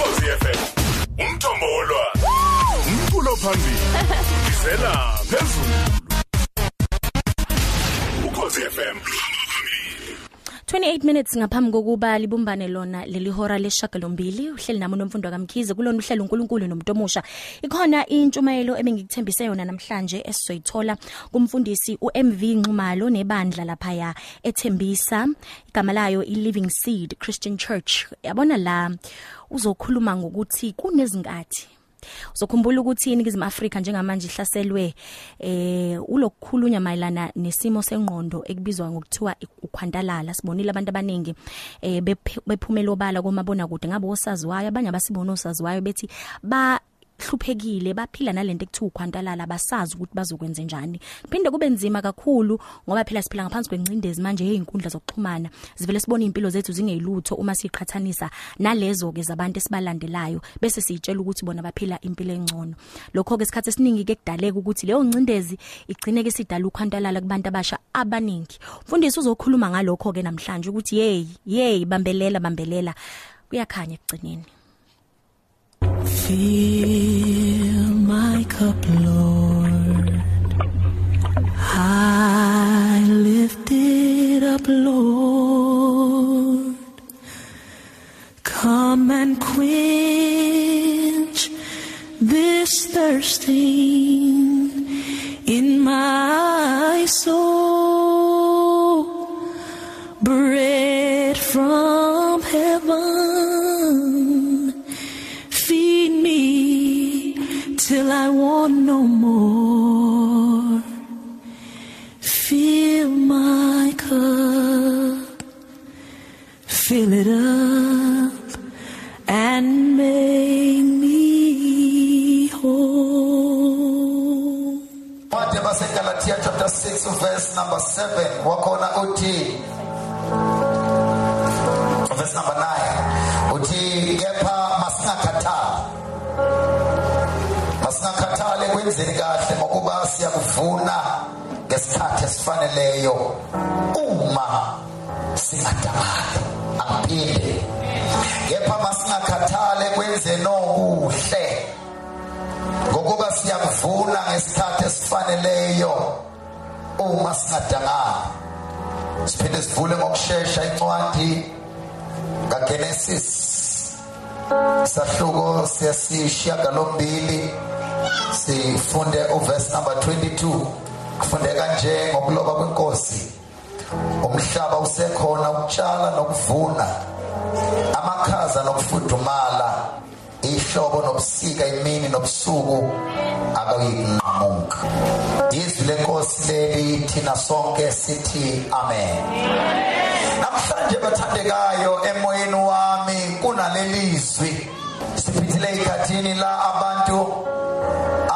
ukhosi FM umthombo wolwazi umculo phambili isela phezulu ukhosi FM 28 minutes ngaphambi kokuba libumbane lona leli hora leshagalombili uhleli nami nomfundo kaMkhize kulona uhlelo uNkulunkulu noMntomusha ikhona intshumayelo ebengikuthembise yona namhlanje esizoyithola kumfundisi uMV Nxumalo nebandla lapha ya ethembisa. Igama layo iLiving Seed Christian Church. Yabona la uzokhuluma ngokuthi kunezinkathi Uzokhumbula ukuthi iningizimu Afrika njengamanje ihlaselwe eh ulokukhulunywa mayelana nesimo sengqondo ekubizwa ngokuthiwa ukhwantalala sibonile abantu abaningi eh bephumela obala komabona kude ngabe osaziwayo? Abanye abasibona osaziwayo bethi ba hluphekile baphila nalento ekuthiwa ukhwantalala basazi ukuthi bazokwenza njani. Phinde kube nzima kakhulu ngoba phela siphila ngaphansi kwencindezi manje ezinkundla zokuxhumana sivele sibone impilo zethu zingeyilutho uma siqhathanisa nalezo ke zabantu esibalandelayo bese siyitshela ukuthi bona baphila impilo engcono. Lokho ke isikhathi esiningi ke kudaleka ukuthi leyo ncindezi igcine ke sidala ukhwantalala kubantu abasha abaningi. Mfundisi uzokhuluma ngalokho ke namhlanje ukuthi hey hey bambelela bambelela. Kuyakhanya ekugcineni. Fill my cup, Lord. I lift it up, Lord. Come and quench this thirsting yabaseGalatia chapter 6 verse number 7 wakhona uthi verse number 9 uthi kepha masingakhathali masingakhathali kwenzeni kahle ngokuba siyakuvuna ngesikhathi esifaneleyo uma singadamali aphinde kepha masingakhathali kwenzeni okuhle. Siyakuvuna ngesikhathi esifaneleyo. Uma singadangani siphinde sivule ngokusheshsha incwadi kaGenesis. Sahluko siyasishiyagalombili sifunde uverse number 22 kufunde kanje ngokuloba kwenkosi. Umhlaba usekhona ukutshala nokuvuna amakhaza nokufudumala. Ihlobo nobusika imini nobusuku akayiqhamuka izwi lenkosi leli thina sonke sithi amen. Namhlanje bathandekayo emoyeni wami kunalelizwi siphithile ikhathini la abantu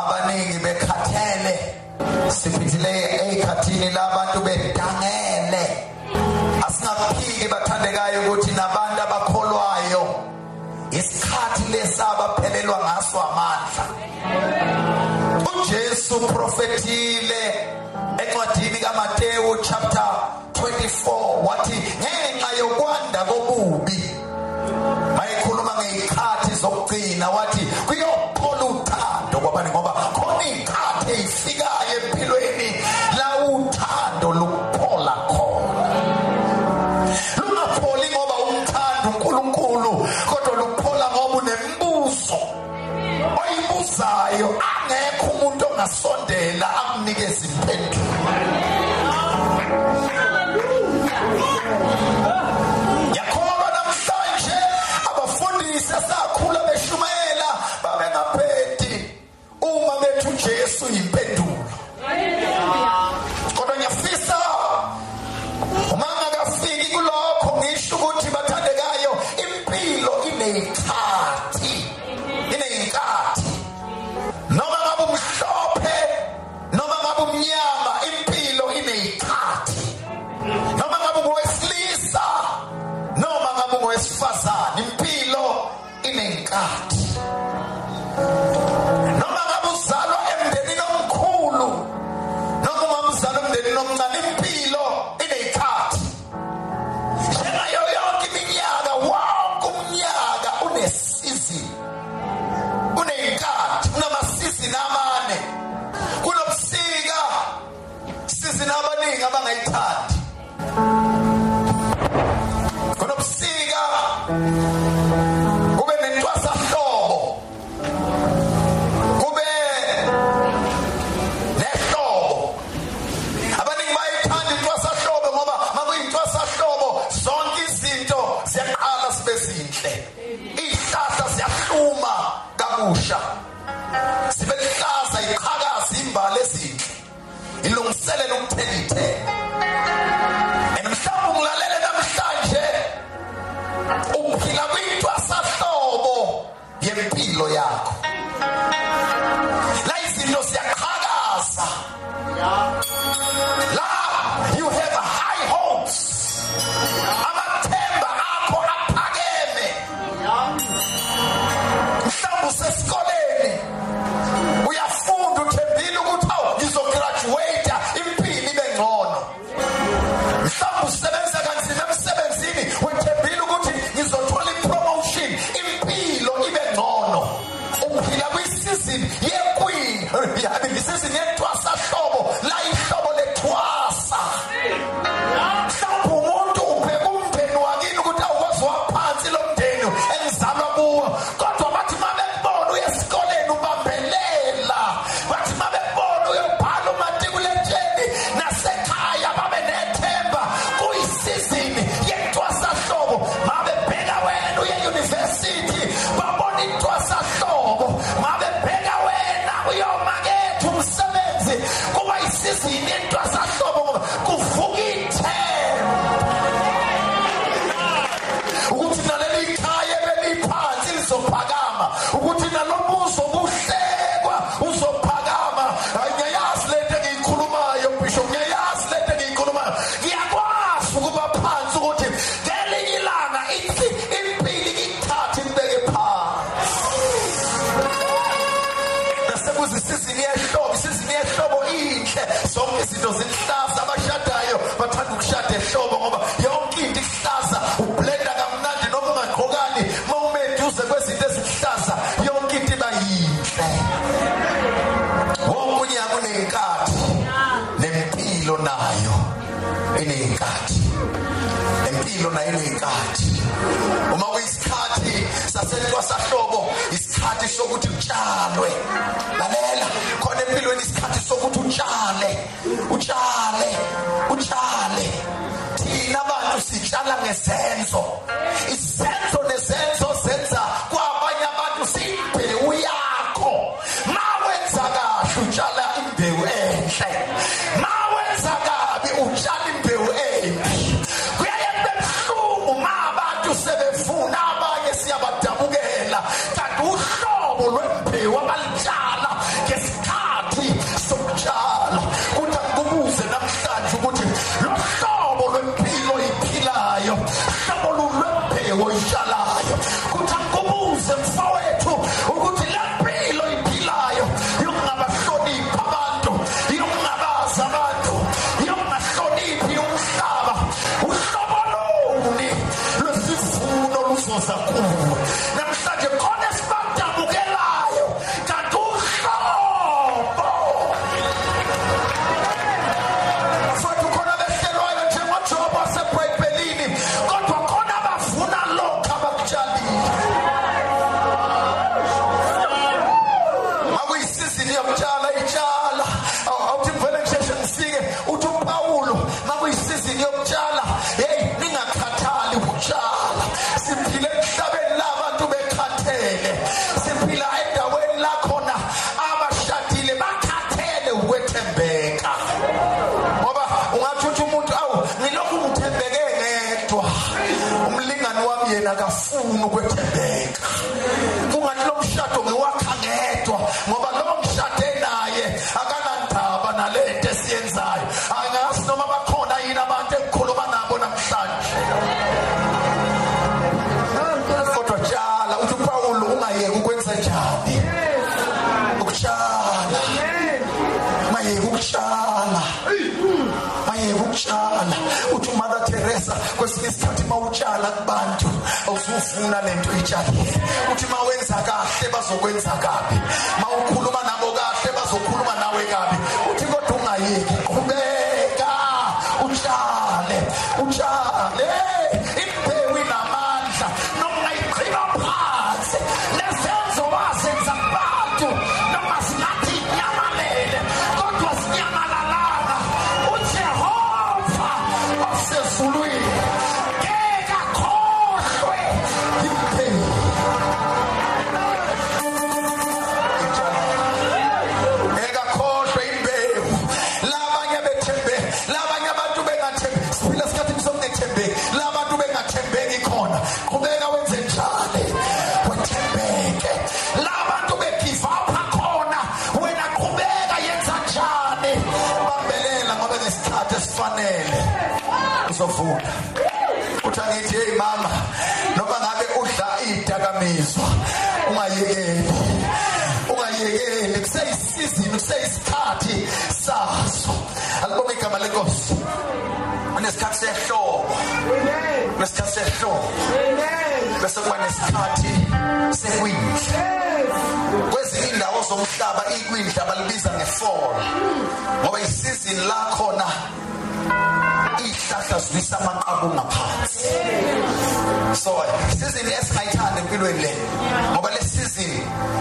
abaningi bekhathele. Siphithile ekhathini la abantu bedangele lesabaphelelwa ngaso amandla. uJesu profetile encwadini kaMateyu chapter 24 wathi ngenxa yokwanda kobubi umuntu ongasondela akunikeze impendulo gaúcha. sesizinento sokuthi kutshalwe. Lalela khona empilweni isikhathi sokuthi utshale. Utshale utshale. Thina abantu sitshala ngesenzo ukuzwana kubantu awusufuna lento itshalile uthi mawenza kahle bazokwenza kabi mawukhuluma nabo kahle bazokhuluma nawe kabi. Uyafunda uthi angithi hey mama noma ngabe udla idakamizwa ungayekeli ungayekeli kuseyisizini kuseyisikhathi sazo alibona igama lenkosi. Kunesikhathi sehlobo kunesikhathi sehlobo bese kuba nesikhathi sekwindla. Kwezinye indawo zomhlaba ikwindla balibiza ngefall ngoba isizini la khona ihlahla zwisa amaqabu ngaphansi so isizini esingayithanda empilweni le ngoba le season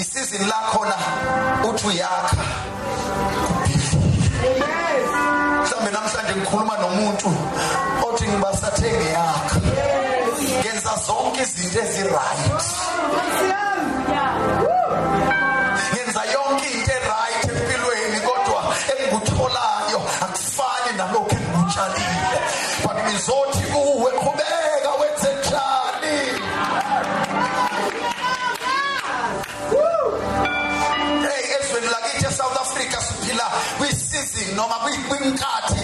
isizini la khona uthi uyakha. Mhlambe namhlanje ngikhuluma nomuntu othi ngibasathe ngiyakha. Ngenza zonke izinto eziright. Noma kwinkathi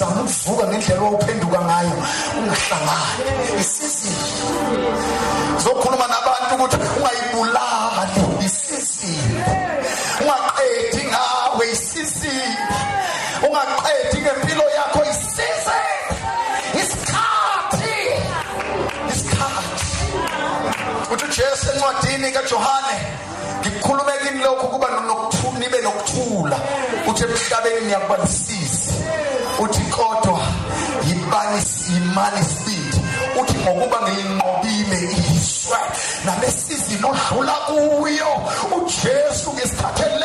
uyazama ukuvuka ngendlela owuphenduka ngayo. Ungahlangani isizini. Zokhuluma nabantu ukuthi ungayibulali isizini. Ungaqedi ngawe isizini. Ungaqedi ngempilo yakho isizini. Isikhathi. Isikhathi. Uthi ujesu encwadini kajohane ngikukhulume kini lokhu kuba nibe nokuthula. Uthi emhlabeni niyakubalisizi uthi kodwa yimani sibili uthi ngokuba ngiyinqobile izwe nalesizini odlula kuyo ujesu ngesikhathele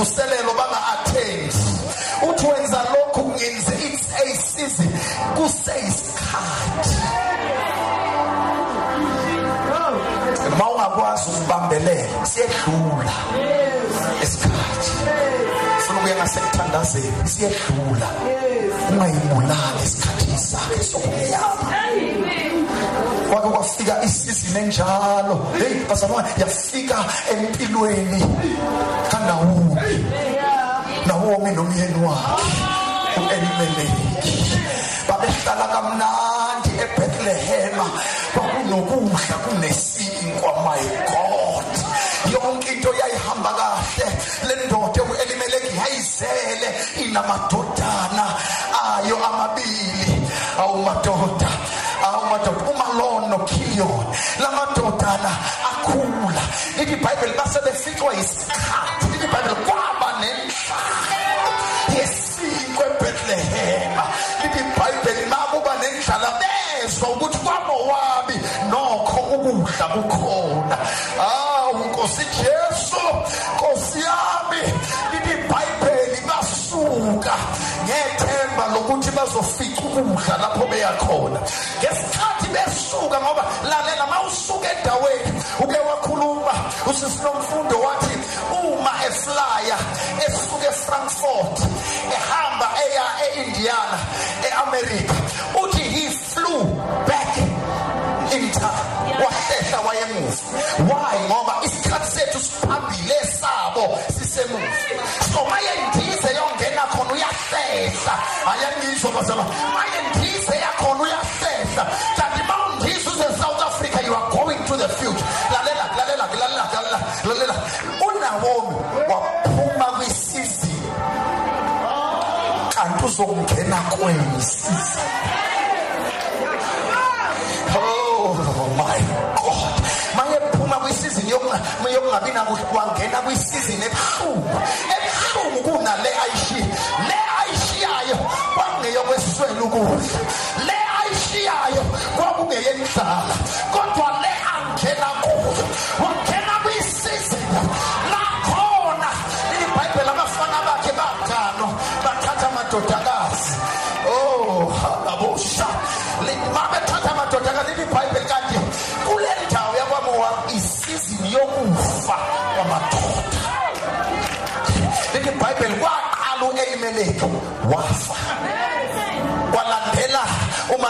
umisa imvuselelo banga-attend uthi wenza lokhu ngenze it's a season. Kuseyisikhathi. Ma ungakwazi ukubambelela siyedlula isikhathi. Funa ukuya ngasekuthandazeni siyedlula ungayibulali esikhathini sakhe sokumnyama kwake kwafika isizini enjalo heyi bazalwane yafika empilweni. Kanawomi nawomi nomyeni wakhe u-elimeleki. Babehlala kamnandi ebethlehema kwakunokudla kunesinkwa my god. Yonke into yayihamba kahle. Le ndoda u-elimeleki yayizele inamadodana ayo amabili. Awumadoda awumadoda umalon yona la madoda la akhula. Lithi ibhayibheli basebefikwa yisikhathi. Lithi ibhayibheli kwaba nendlala yesikwe ebhetlehema lithi ibhayibheli bakuba nendlala bezwa ukuthi kwamowabi nokho ukudla kukhona. Hawu nkosi jesu nkosi yami. Lithi ibhayibheli basuka ngethemba lokuthi bazofica ukudla lapho beyakhona. Besuka ngoba lalela mawusuka endaweni uke wakhuluma usisinomfundo wathi uma eflya esuka eFrankfurt ehamba eya eIndiana eAmerica uthi he flew back in time. Wahlehla wayemuva why? Ngoba isikhathi sethu siphambili sabo sisemuva so maye ndize yongena khona uyahlehla. Ayangizwa bazama maye ndize kanti uzongena kwenye isizini Oh my God. Mayephuma kwisizini yokungabi nakuhle wangena kwisizini ebuhlungu. Ebuhlungu kunale ayishiya. Le ayishiyayo kwakungeyokweswela ukudla.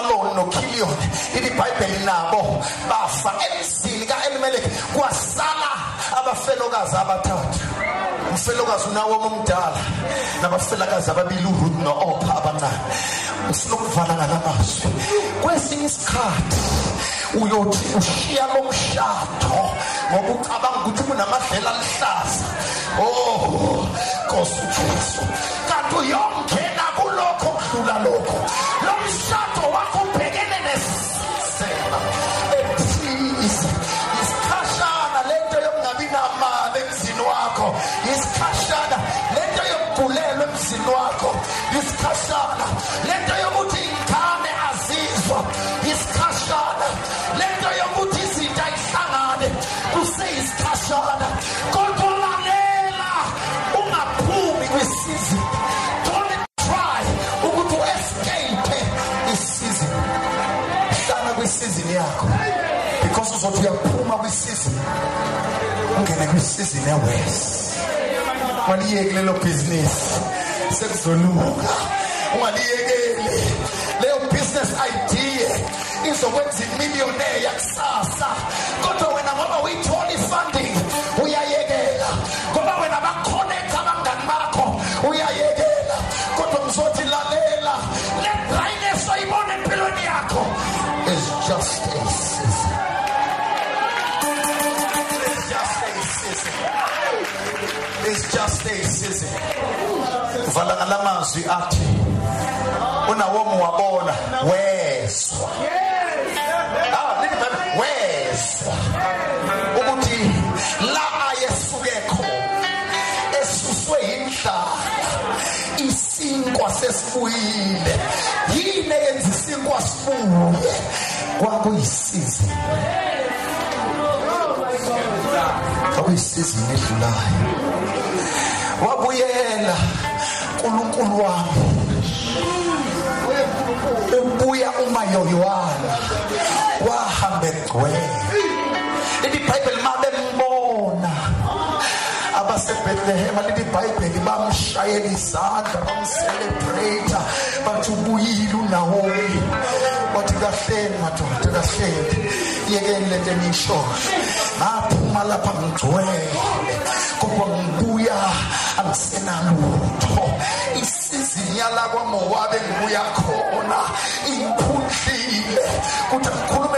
Umaloni nokhiliyoni lithi iBhayibheli nabo bafa emzini kaElimeleki kwasala abafelokazi abathathu umfelokazi unawomi omdala nabafelokazi ababili uRuth noOpha abancane ufuna ukuvala ngalamazwi kwesinye isikhathi uyothi ushiya lo mshado ngoba ucabanga ukuthi kunamadlela aluhlaza. Oh Nkosi Jesu kanti uyongena kulokho kudlula lokho. Lo mshado yokugulelwa emzini wakho isikhashana. Lento yokuthi ingane azizwa. Isikhashana. Lento yokuthi izinto ayihlangane kuseyisikhashana. Kodwa lalela ungaphumi kwisizini. Don't try ukuthi uescape isizini. Hlala kwisizini yakho. Because uzothi uyaphuma kwisizini ungene kwisizini ewest ungaliyeki lelo bhizinisi sekuzoluka. Ungaliyekeli leyo business idea izokwenza imillionaire yakusasa kodwa wena ngoba uyithola ifunding Vala ngalamazwi athi unawomi wabona wezwa. Ah, lithi Bible, wezwa. Ukuthi la ayesuke khona esuswe indlala isinkwa sesibuyile yini eyenza isinkwa sibuye? Kwakuyisizini. Kwakuyisizini edlulayo. Wabuyela. uNkulunkulu wami. Ubuya umayoyowana wahamba egcwele lithi iBhayibheli mabembona abasebethlehem lithi iBhayibheli bamshayela izandla bamcelebrate bathi ubuyile unawomi wathi kahleni madoda kahleni. Yekeni lento enishoyo ngaphuma lapha ngigcwele. Kodwa ngibuya angisenalutho isizini yala kwamowabe ngibuya khona ingiphundlile kuthi ngikhulume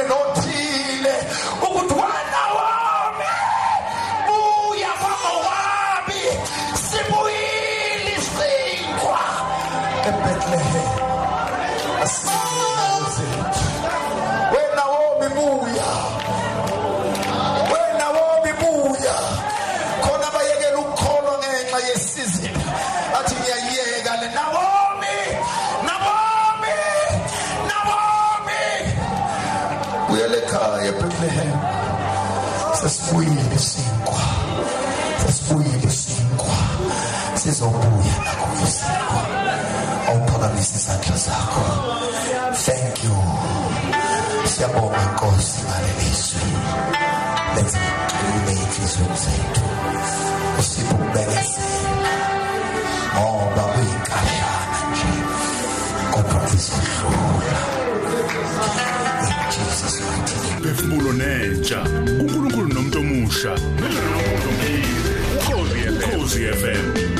sizobuya nakho isinkwa awuphakamisa izandla zakho thank you. Siyabonga nkosi ngalelizwi lenze ngqine inhliziyweni zethu usipho ukubekezela ngoba kuyinkashana nje. Kodwa izodlula Jesus mighty name. Phefumulo nentsha. uNkulunkulu nomuntu omusha. Ukhozi FM